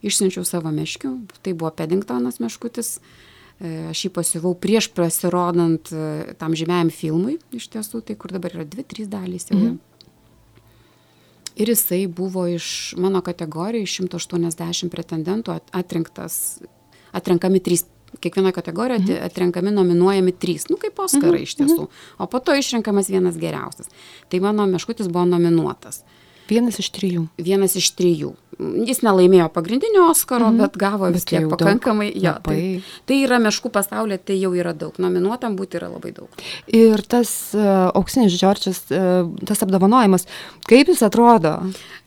išsiunčiau savo meškių, tai buvo Peddingtonas meškutis, E, aš jį pasivau prieš pasirodant e, tam žymiajam filmui, iš tiesų, tai kur dabar yra dvi, trys dalys jau. Mhm. Ir jisai buvo iš mano kategorijų, iš 180 pretendentų atrinktas, atrenkami trys, kiekvienoje kategorijoje mhm. atrenkami, nominuojami trys, nu kaip Oskarai mhm. iš tiesų, mhm. o po to išrenkamas vienas geriausias. Tai mano meškutis buvo nominuotas. Vienas iš trijų. Vienas iš trijų. Jis nelaimėjo pagrindinio Oskaro, mm bet gavo vis tiek pakankamai. Ja, tai, tai yra meškų pasaulyje, tai jau yra daug. Nominuotam būti yra labai daug. Ir tas uh, auksinis Džordžas, uh, tas apdovanojimas, kaip jis atrodo?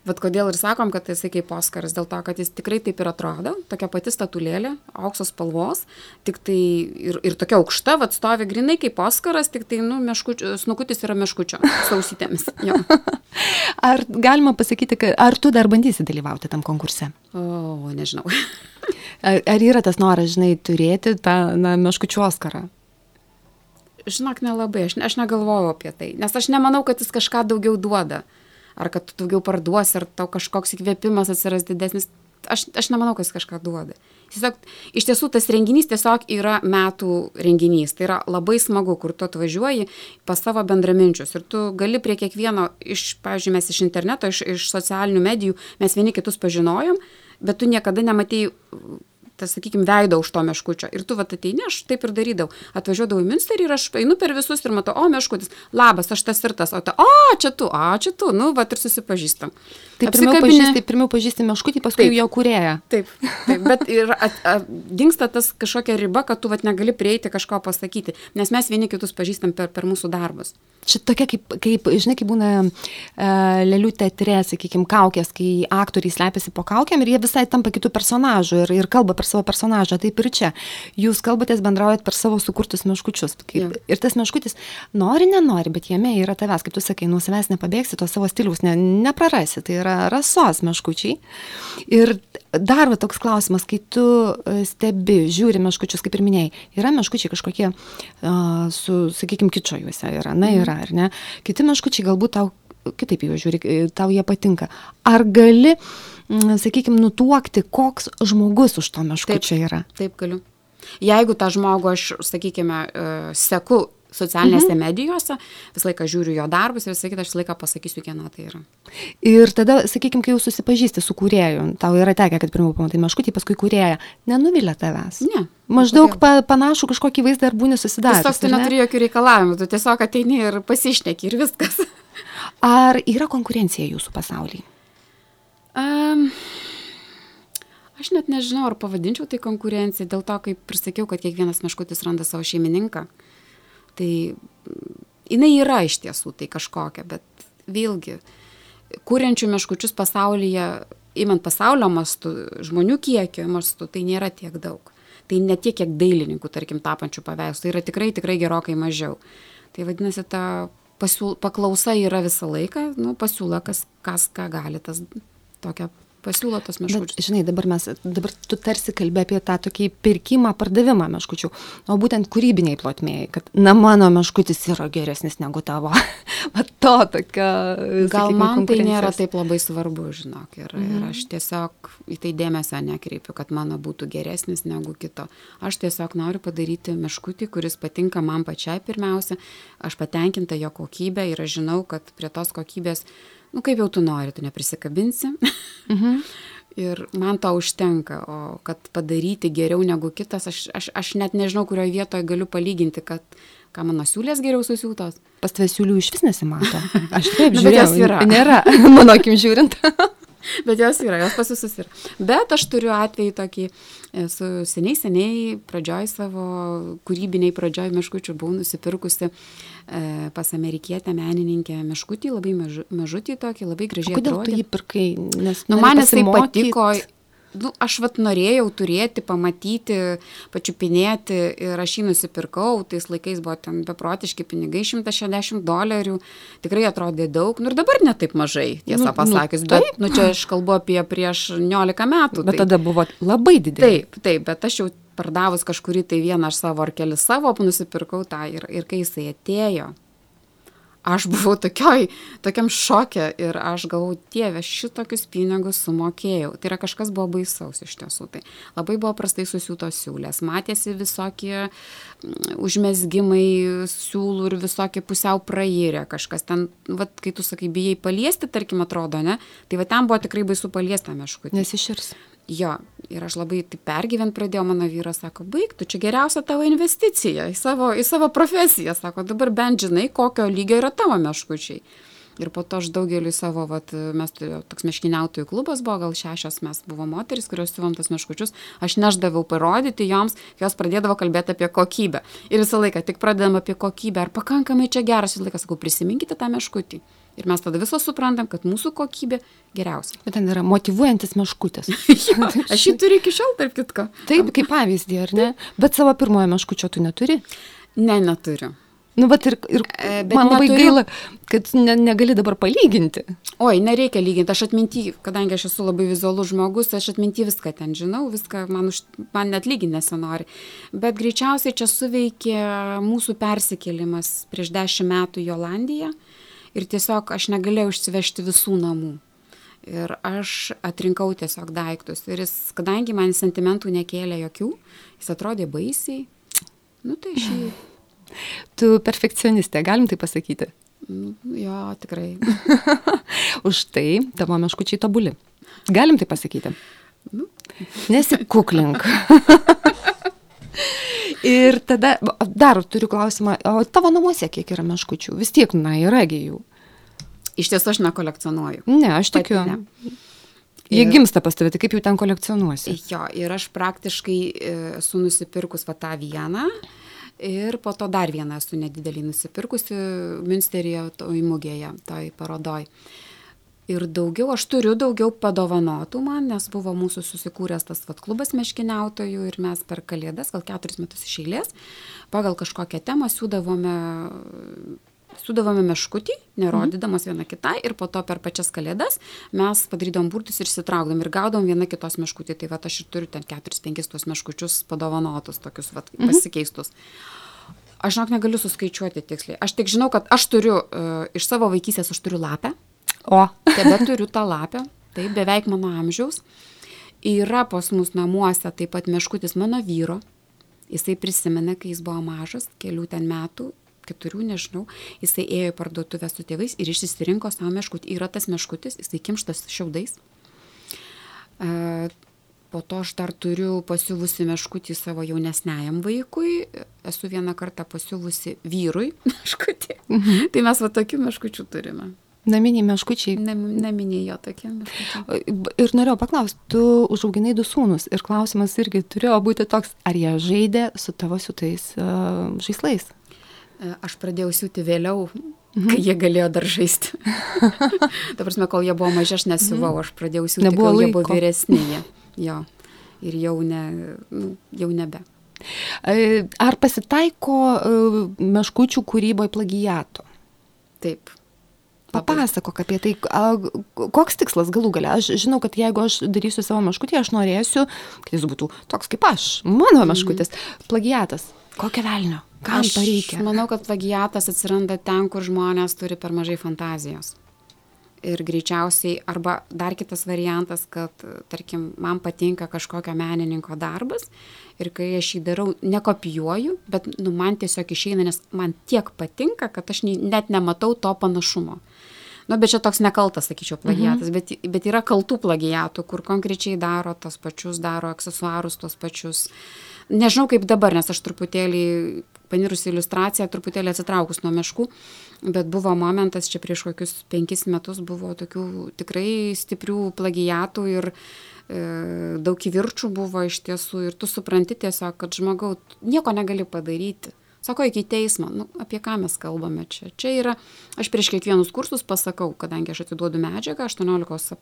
Vat kodėl ir sakom, kad jisai kaip Oskaras, dėl to, kad jis tikrai taip ir atrodo, tokia pati statulėlė, auksos spalvos, tik tai ir, ir tokia aukšta, vat stovi grinai kaip Oskaras, tik tai, nu, meškučio, snukutis yra meškučio, sausytėmis. ar galima pasakyti, kad ar tu dar bandysi dalyvauti tam konkurse? O, nežinau. ar, ar yra tas noras, žinai, turėti tą na, meškučio Oskarą? Žinok, nelabai, aš, aš negalvoju apie tai, nes aš nemanau, kad jis kažką daugiau duoda ar kad tu daugiau parduosi, ar tau kažkoks įkvėpimas atsiras didesnis. Aš, aš nemanau, kad jis kažką duoda. Tiesiog, iš tiesų tas renginys tiesiog yra metų renginys. Tai yra labai smagu, kur tu atvažiuoji pas savo bendraminčius ir tu gali prie kiekvieno, iš, pavyzdžiui, mes iš interneto, iš, iš socialinių medijų, mes vieni kitus pažinojom, bet tu niekada nematėjai tas, sakykime, veido už to meškučio. Ir tu vat ateini, aš taip ir darydavau. Atvažiuodavau į Münsterį ir aš einu per visus ir matau, o meškutis, labas, aš tas ir tas, o ta, o čia tu, o čia tu, nu, vat ir susipažįstam. Tai pirmiau, pažįsti, pirmiau pažįsti meškutį, paskui taip, jo kurėją. Taip, taip, bet ir at, at, dinksta tas kažkokia riba, kad tu vat negali prieiti kažko pasakyti, nes mes vieni kitus pažįstam per, per mūsų darbus. Čia tokia kaip, kaip žinai, kaip būna uh, lėlių teatre, sakykime, kaukės, kai aktoriai slepiasi po kaukiam ir jie visai tampa kitų personažų ir, ir kalba per savo personažą. Taip ir čia. Jūs kalbatės, bendraujat per savo sukurtus meškučius. Kaip, ir tas meškutis nori, nenori, bet jame yra tavęs, kaip tu sakai, nuo savęs nepabėgsi, to savo stiliaus ne, neprarasi. Tai yra rasos meškučiai. Ir dar va toks klausimas, kai tu e, stebi, žiūri meškučius, kaip ir minėjai, yra meškučiai kažkokie uh, su, sakykime, kičio juose yra, na yra, ar ne? Kiti meškučiai galbūt tau kitaip jau žiūri, e, tau jie patinka. Ar gali, sakykime, nutuokti, koks žmogus už to meškučio taip, yra? Taip, galiu. Jeigu tą žmogų aš, sakykime, seku socialinėse mhm. medijose, visą laiką žiūriu jo darbus ir visą kitą aš visą laiką pasakysiu, kieno tai yra. Ir tada, sakykime, kai jau susipažįsti su kūrėju, tau yra tekę, kad pirmiau pamatai meškutį, paskui kūrėją, nenuvilia tavęs. Ne. Maždaug pa, panašų kažkokį vaizdą ar būni susidaręs. Tiesiog tu neturi jokių reikalavimų, tu tiesiog ateini ir pasišneki ir viskas. Ar yra konkurencija jūsų pasaulyje? Um, aš net nežinau, ar pavadinčiau tai konkurencija, dėl to, kaip prisakiau, kad kiekvienas meškutis randa savo šeimininką. Tai jinai yra iš tiesų tai kažkokia, bet vėlgi, kuriančių meškučius pasaulyje, imant pasaulio mastu, žmonių kiekio mastu, tai nėra tiek daug. Tai ne tiek, kiek dailininkų, tarkim, tapančių paveikslų, tai yra tikrai, tikrai gerokai mažiau. Tai vadinasi, ta pasiūl, paklausa yra visą laiką, nu, pasiūla, kas, kas ką gali, tas tokia pasiūlo tos meškučius. Bet, žinai, dabar mes, dabar tu tarsi kalbė apie tą tokį pirkimą, pardavimą meškučių, o būtent kūrybiniai plotmėjai, kad, na, mano meškutis yra geresnis negu tavo. Va to tokia. Gal man tai nėra taip labai svarbu, žinok, ir, mm. ir aš tiesiog į tai dėmesio nekreipiu, kad mano būtų geresnis negu kito. Aš tiesiog noriu padaryti meškutį, kuris patinka man pačiai pirmiausia, aš patenkinta jo kokybę ir aš žinau, kad prie tos kokybės nu kaip jau tu nori, tu neprisikabinsi. Mhm. Ir man to užtenka, o kad padaryti geriau negu kitas, aš, aš, aš net nežinau, kurioje vietoje galiu palyginti, kad ką mano siūlės geriau susiūtos. Pas tavęs siūlių iš vis nesimato. Aš taip žiūrėjau, yra. Nėra, mano akim žiūrint. Bet jos yra, jos pas visus yra. Bet aš turiu atvejį tokį, esu seniai, seniai pradžioj savo kūrybiniai pradžioj meškučių buvau nusipirkusi e, pas amerikietę menininkę meškutį, labai mažu, mažutį tokį, labai gražiai. Kodėl atrodė. tu jį pirkai? Nes nu, man jisai patiko nu, aš vat norėjau turėti, pamatyti, pačiupinėti ir aš jį nusipirkau, tais laikais buvo ten beprotiški pinigai, 160 dolerių, tikrai atrodė daug, nu ir dabar netaip mažai, tiesą nu, pasakius, nu, bet, nu čia aš kalbu apie prieš 19 metų. Bet tai, tada buvo labai didelis. Taip, taip, bet aš jau pardavus kažkurį tai vieną aš savo ar keli savo, nusipirkau tą ir, ir kai jisai atėjo, aš buvau tokioj, tokiam šokė ir aš galvau, dieve, šitokius pinigus sumokėjau. Tai yra kažkas buvo baisaus iš tiesų. Tai labai buvo prastai susiūtos siūlės, matėsi visokie mm, užmesgymai siūlų ir visokie pusiau prairę kažkas. Ten, va, kai tu sakai, bijai paliesti, tarkim, atrodo, ne? Tai va ten buvo tikrai baisu paliesti meškutį. Nesiširs. Jo, ir aš labai taip pergyvent pradėjau, mano vyras sako, baig, tu čia geriausia tavo investicija į savo, į savo profesiją, sako, dabar bent žinai, kokio lygio yra tavo meškučiai. Ir po to aš daugeliu savo, vat, mes turėjome toks meškiniautojų klubas, buvo gal šešios mes buvo moteris, kurios siuvom tas meškučius, aš neždaviau parodyti joms, jos pradėdavo kalbėti apie kokybę. Ir visą laiką tik pradedam apie kokybę, ar pakankamai čia geras, visą laiką sakau, prisiminkite tą meškutį. Ir mes tada visos suprantam, kad mūsų kokybė geriausia. Bet ten yra motivuojantis meškutis. jo, aš jį turiu iki šiol, tarp kitko. Taip, kaip pavyzdį, ar ne? Bet savo pirmojo meškučio tu neturi? Ne, neturiu. Nu, bet ir, ir E, bet man labai neturiu- gaila, kad ne, negali dabar palyginti. Oi, nereikia lyginti, aš atminty, kadangi aš esu labai vizualus žmogus, aš atminty viską ten žinau, viską man, už, man net lyginti nesinori. Bet greičiausiai čia suveikė mūsų persikėlimas prieš dešimt metų į Olandiją ir tiesiog aš negalėjau išsivežti visų namų. Ir aš atrinkau tiesiog daiktus. Ir jis, kadangi man sentimentų nekėlė jokių, jis atrodė baisiai. Nu tai šį. Tu perfekcionistė, galim tai pasakyti. Nu, jo, tikrai. Už tai tavo meškučiai tobuli. Galim tai pasakyti. Nu. Nesikuklink. Ir tada, dar turiu klausimą, o tavo namuose kiek yra meškučių? Vis tiek, na, yra gi jų. Iš tiesų aš nekolekcionuoju. Ne, aš Pati tikiu. ne. Jie Ir- gimsta pas tave, tai kaip jų ten kolekcionuosi? Jo, ir aš praktiškai e, esu nusipirkus va tą vieną. Ir po to dar vieną esu nedidelį nusipirkusi Münsteryje, toj mugėje, toj parodoj. Ir daugiau, aš turiu daugiau padovanotų man, nes buvo mūsų susikūręs tas vat, klubas meškiniautojų ir mes per kalėdas, gal keturis metus iš eilės, pagal kažkokią temą siūdavome, siūdavome meškutį, nerodydamas viena kitai ir po to per pačias kalėdas mes padarydom burtus ir įsitraukdom ir gaudom viena kitos meškutį. Tai va aš ir turiu ten keturis, penkis tuos meškučius padovanotus, tokius va, pasikeistus. Aš žinok, negaliu suskaičiuoti tiksliai. Aš tik žinau, kad aš turiu, uh, iš savo vaikystės aš turiu lapę, O, tebe turiu tą lapę, tai beveik mano amžiaus. Yra pas mus namuose taip pat meškutis mano vyro. Jisai prisimena, kai jis buvo mažas, kelių ten metų, keturių, nežinau, jisai ėjo į parduotuvę su tėvais ir išsirinko savo meškutį. Yra tas meškutis, jisai kimštas šiaudais. E, Po to aš dar turiu pasiuvusi meškutį savo jaunesniajam vaikui, esu vieną kartą pasiuvusi vyrui meškutį. Mhm. Tai mes va tokių meškučių turime. Naminiai meškučiai. Nem- Neminėjo tokie meškučiai. Ir norėjau paklausti, tu užauginai du sūnus ir klausimas irgi turėjo būti toks, ar jie žaidė su tavo siūtais uh, žaislais? E, Aš pradėjau siūti vėliau, kai jie galėjo dar žaisti. Ta prasme, kol jie buvo maži, aš nesiuvau, aš pradėjau siūti, Nebuvo kol jie buvo vyresni. Jie. Jo. Ir jau, ne, nu, jau nebe. E, Ar pasitaiko uh, meškučių kūryboje plagijato? Taip. Papasakok apie tai, a, koks tikslas galų gale. Aš žinau, kad jeigu aš darysiu savo meškutį, aš norėsiu, kad jis būtų toks kaip aš, mano meškutis. Plagijatas. Kokia velnio? Kam Aš to reikia? manau, kad plagiatas atsiranda ten, kur žmonės turi per mažai fantazijos. Ir greičiausiai, arba dar kitas variantas, kad, tarkim, man patinka kažkokio menininko darbas ir kai aš jį darau, nekopijuoju, bet nu, man tiesiog išeina, nes man tiek patinka, kad aš net nematau to panašumo. Nu, bet čia toks nekaltas, sakyčiau, plagiatas, mhm. bet, bet yra kaltų plagiatų, kur konkrečiai daro tos pačius, daro aksesuarus tos pačius. Nežinau kaip dabar, nes aš truputėlį panirusi iliustraciją, truputėlį atsitraukus nuo meškų, bet buvo momentas, čia prieš kokius penkis metus buvo tokių tikrai stiprių plagiatų ir e, daug įvirčių buvo iš tiesų ir tu supranti tiesiog, kad žmogau nieko negali padaryti. Sako, iki teismo, nu, apie ką mes kalbame čia. Čia yra, aš prieš kiekvienus kursus pasakau, kadangi aš atiduodu medžiagą, 18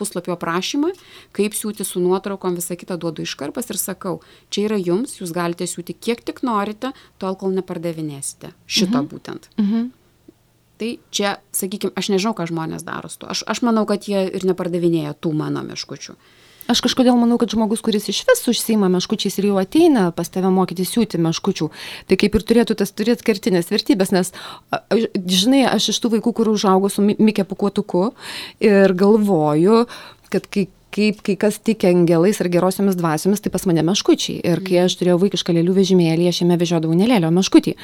puslapio aprašymą, kaip siūti su nuotraukom, visą kitą duodu iškarpas ir sakau, čia yra jums, jūs galite siūti kiek tik norite, tol kol nepardavinėsite. Šito mhm. būtent. Mhm. Tai čia, sakykime, aš nežinau, ką žmonės daro su tuo. Aš, aš manau, kad jie ir nepardavinėja tų mano meškučių. Aš kažkodėl manau, kad žmogus, kuris iš vis užsima meškučiais ir jau ateina pas tave mokyti siūti meškučių, tai kaip ir turėtų tas turėti kertinės vertybės, nes, žinai, aš iš tų vaikų, kur užaugo su Mi- Mikė pukuotuku ir galvoju, kad kai kaip kai kas tiki angelais ar gerosiomis dvasiomis, tai pas mane meškučiai. Ir kai aš turėjau vaikišką lėlių vežimėlį, aš jame vežiodavau nelėlio meškutį.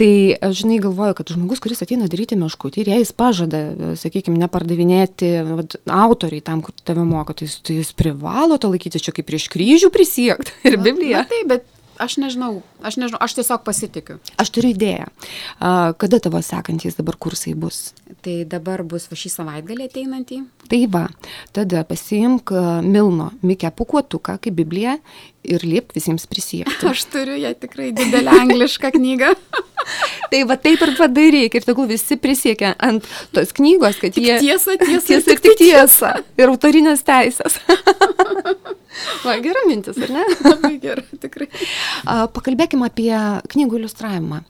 Tai aš žinai galvoju, kad žmogus, kuris ateina daryti meškutį ir jei jis pažada, sakykime, nepardavinėti vat, autoriai tam, kur tave moko, tai, jis- tai jis privalo to laikytis čia kaip prieš kryžių prisiekti ir Bibliją. Taip, bet aš nežinau, aš nežinau, aš tiesiog pasitikiu. Aš turiu idėją. Kada tavo sekantys dabar kursai bus? Tai dabar bus va šį savaitgalį ateinantį. Tai va, tada pasiimk a, Milno Mikę pukuotuką kaip Bibliją ir liep visiems prisiekti. Aš turiu ją tikrai didelę anglišką knygą. tai va taip ir padaryk ir tegul visi prisiekia ant tos knygos, kad Tik jie... tiesa, tiesa, tiesa ir tik tiesa. Ir autorinės teisės. va, gera mintis, ar ne? Labai gerai, tikrai. Pakalbėkime apie knygų iliustravimą.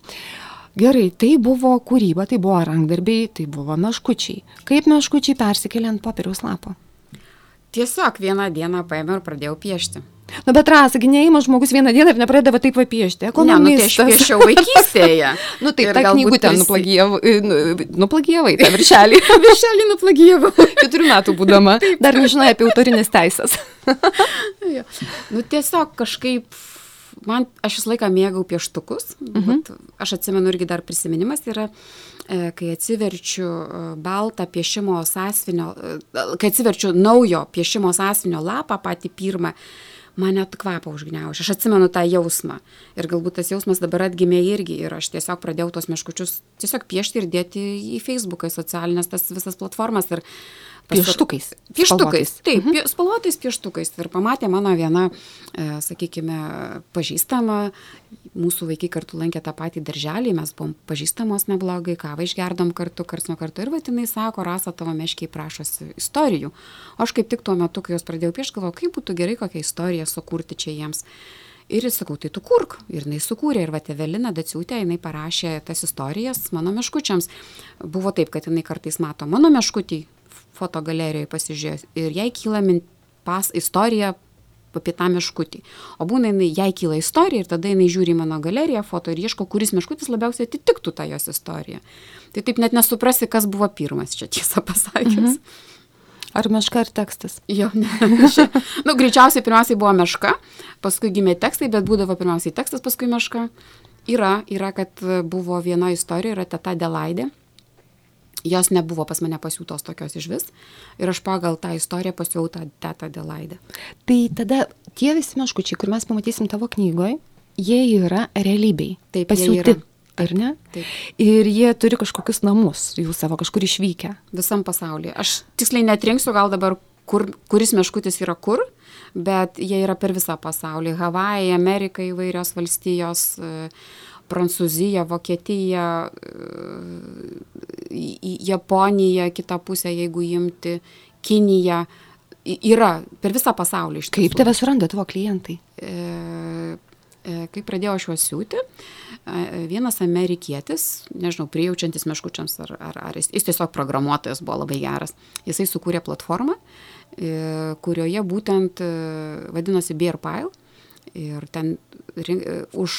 Gerai, tai buvo kūryba, tai buvo rankdarbiai, tai buvo meškučiai. Kaip meškučiai persikėlė ant popieriaus lapo? Tiesiog vieną dieną paėmiau ir pradėjau piešti. Nu, bet rasa, neįma žmogus vieną dieną ir nepradeda taip piešti. Ne, nu, tai aš Ekonomistas. piešiau vaikystėje. Nu, taip, Ir tą knygutę prisi- nuplagijavai, nu, nuplagijavai, tą viršelį. Viršelį nuplagijavau. Keturių metų būdama. Dar nežinai apie autorinės teisės. Nu tiesiog kažkaip, man, aš visą laiką mėgau pieštukus. Mhm. Aš atsimenu irgi dar prisiminimas yra, e, kai atsiverčiu e, baltą piešimo sąsvinio, e, kai atsiverčiu naujo piešimo sąsvinio lapą, patį pirmą, man net kvapą užgniaužė. Aš atsimenu tą jausmą. Ir galbūt tas jausmas dabar atgimė irgi. Ir aš tiesiog pradėjau tos meškučius tiesiog piešti ir dėti į Facebooką, į socialinės tas visas platformas. Ir pasirodė- Pieštukais. Pieštukais, taip, mhm. spalvotais pieštukais. Ir pamatė mano viena, e, sakykime, pažįstama, mūsų vaikai kartu lankė tą patį darželį, mes buvom pažįstamos neblogai, kavą išgerdom kartu, kars nuo karto. Ir vatinai sako, rasa tavo meškiai prašosi istorijų. O aš kaip tik tuo metu, kai jos pradėjau piešti, galvojau, kaip būtų gerai kokią istoriją sukurti čia jiems. Ir jis sakau, tai tu kurk. Ir jinai sukūrė. Ir va, Evelina Daciūtė, jinai parašė tas istorijas mano meškučiams. Buvo taip, kad jinai kartais mato mano meškutį fotogalerijoje pasižiūrėjus. Ir jai kyla min, pas istorija apie tą meškutį. O būna, jinai, jai kyla istorija ir tada jinai žiūri mano galeriją, foto ir ieško, kuris meškutis labiausiai atitiktų tą jos istoriją. Tai taip net nesuprasi, kas buvo pirmas čia tiesą pasakius. Mhm. Ar meška ar tekstas? Jo, ne. Nu, greičiausiai pirmiausiai buvo meška, paskui gimė tekstai, bet būdavo pirmiausiai tekstas, paskui meška. Yra, yra, kad buvo viena istorija, yra teta Delaidė. Jos nebuvo pas mane pasiūtos tokios iš vis. Ir aš pagal tą istoriją pasiūlau tą tetą Delaidę. Tai tada tie visi meškučiai, kur mes pamatysim tavo knygoje, jie yra realybėj. Taip, pasiūti. Ar ne? Taip. Ir jie turi kažkokius namus, jų savo kažkur išvykę. Visam pasaulyje. Aš tiksliai netrinksiu gal dabar, kur, kuris meškutis yra kur, bet jie yra per visą pasaulį. Havajai, Amerika įvairios valstijos, e, Prancūzija, Vokietija, e, Japonija, kitą pusę, jeigu imti, Kinija. Yra per visą pasaulį iš Kaip tiesų. tave suranda tavo klientai? e, e, kai pradėjau aš juos siūti, e, vienas amerikietis, nežinau, prijaučiantis meškučiams, ar, ar, ar jis, jis tiesiog programuotojas buvo labai geras, jisai sukūrė platformą, e, kurioje būtent vadinosi Bear Pile. Ir ten e, už,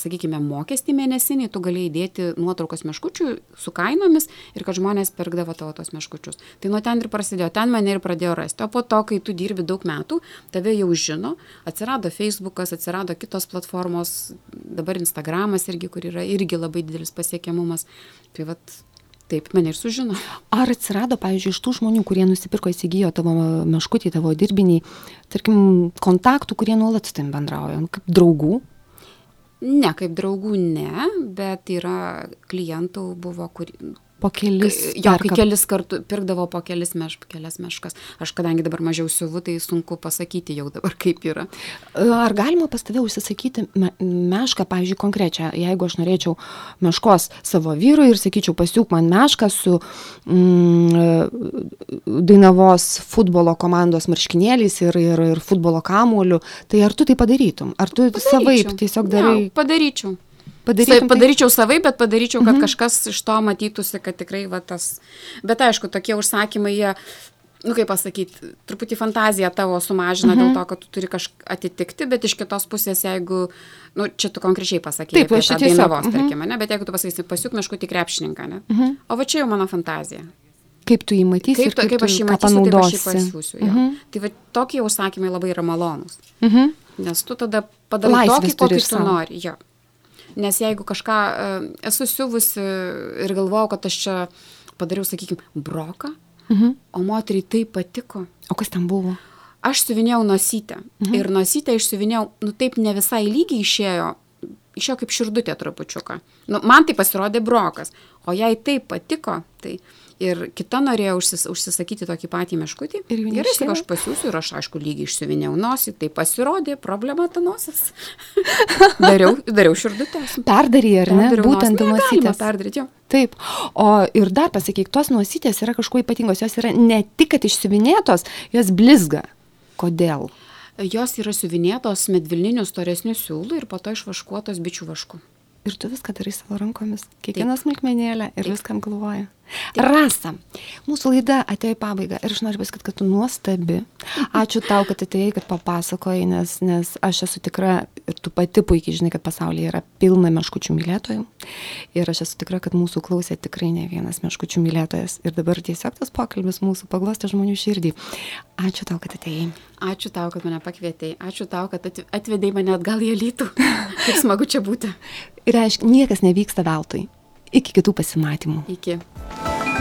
sakykime, mokestį mėnesinį tu galėjai dėti nuotraukos meškučių su kainomis ir kad žmonės pirkdavo tavo tos meškučius. Tai nuo ten ir prasidėjo, ten mane ir pradėjo rasti. O po to, kai tu dirbi daug metų, tave jau žino, atsirado Facebookas, atsirado kitos platformos, dabar Instagramas irgi, kur yra irgi labai didelis pasiekiamumas. Tai vat taip mane ir sužino. Ar atsirado, pavyzdžiui, iš tų žmonių, kurie nusipirko, įsigijo tavo meškutį, tavo dirbiniai, tarkim, kontaktų, kurie nuolat su tim bendrauja, kaip draugų? Ne, kaip draugų ne, bet yra klientų buvo, kur, Po kelis. Jo, kai kelis kartus pirkdavo po kelis meš, kelias meškas. Aš kadangi dabar mažiau siuvu, tai sunku pasakyti jau dabar kaip yra. Ar galima pas tave užsisakyti me, mešką, pavyzdžiui, konkrečią, jeigu aš norėčiau meškos savo vyrui ir sakyčiau, pasiūk man mešką su mm, Dainavos futbolo komandos marškinėliais ir, ir, ir futbolo kamuoliu, tai ar tu tai padarytum? Ar tu savaip Padaryčiau. tiesiog Jo, darai? padaryčiau. Padarytum tai? padaryčiau savai, bet padaryčiau, kad mhm. kažkas iš to matytųsi, kad tikrai va tas. Bet aišku, tokie užsakymai, jie, nu kaip pasakyti, truputį fantaziją tavo sumažina mhm. dėl to, kad tu turi kažką atitikti, bet iš kitos pusės, jeigu, nu čia tu konkrečiai pasakai, Taip, aš tiesiog, dainavos, mhm. tarkime, ne, bet jeigu tu pasakysi, pasiūk miškutį krepšininką, ne. Mhm. O va čia jau mano fantazija. Kaip tu jį matysi? Kaip, to, kaip tu aš jį matysiu, taip aš jį pasiūsiu. Mhm. Mhm. Tai va tokie užsakymai labai yra malonūs. Mhm. Nes tu tada padarai tokį, kokį tu nori. Jo. Nes jeigu kažką e, esu siuvusi ir galvojau, kad aš čia padariau, sakykime, broką, Mhm. o moteriai tai patiko. O kas ten buvo? aš siuvinėjau nosytę. Mhm. Ir nosytę išsiuvinėjau, nu taip ne visai lygiai išėjo, išėjo kaip širdutė trupučiuką. Nu, man tai pasirodė brokas, o jai taip patiko, tai ir kita norėjo užsis, užsisakyti tokį patį meškutį. Ir gerai, sakau, aš pasiūsiu ir aš, aišku, lygiai išsivinėjau nosį, tai pasirodė, problema ta nosis. dariau, dariau širdutės. Perdarė, ar ne? Perdariau Būtent nosytės. Perdaryti, jo. Taip, o ir dar pasakyk, tos nosytės yra kažkuo ypatingos, jos yra ne tik, kad išsivinėtos, jos blizga. Kodėl? Jos yra siuvinėtos medvilninių storesnių siūlų ir po to išvaškuotos bičių vašku. Ir tu viską darai savo rankomis, kiekvieną smulkmenėlę ir Taip. viskam galvoji. Rasa, mūsų laida atėjo į pabaigą ir aš noriu pasakyti, kad tu nuostabi. Ačiū tau, kad atėjai, kad papasakojai, nes, nes aš esu tikra ir tu pati puikiai žinai, kad pasaulyje yra pilna meškučių mylėtojų. Ir aš esu tikra, kad mūsų klausė tikrai ne vienas meškučių mylėtojas. Ir dabar tiesiog tas pokalbis mūsų paglostė žmonių širdį. Ačiū tau, kad atėjai. Ačiū tau, kad mane pakvietei. Ačiū tau, kad atvedai mane atgal įelytų. Kaip smagu čia būti. Ir aišku, niekas nevyksta veltui. Iki kitų pasimatymų. Iki.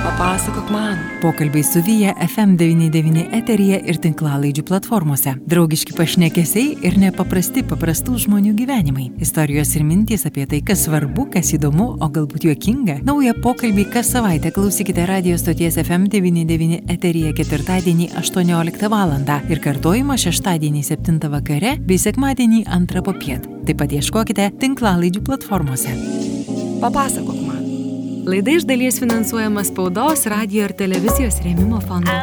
Papasakok man. Pokalbiai su Vyja FM99 eteryje ir tinklalaidžių platformose. Draugiški pašnekesiai ir nepaprasti paprastų žmonių gyvenimai. Istorijos ir mintys apie tai, kas svarbu, kas įdomu, o galbūt juokinga. Naują pokalbį kas savaitę klausykite radio stoties FM99 eteryje ketvirtadienį 18 val. ir kartojimą šeštadienį 7 vakare bei sekmadienį 2 popiet. Taip pat ieškokite tinklalaidžių platformose. Papasakok man. Laida iš dalies finansuojama spaudos, radio ir televizijos rėmimo fondo.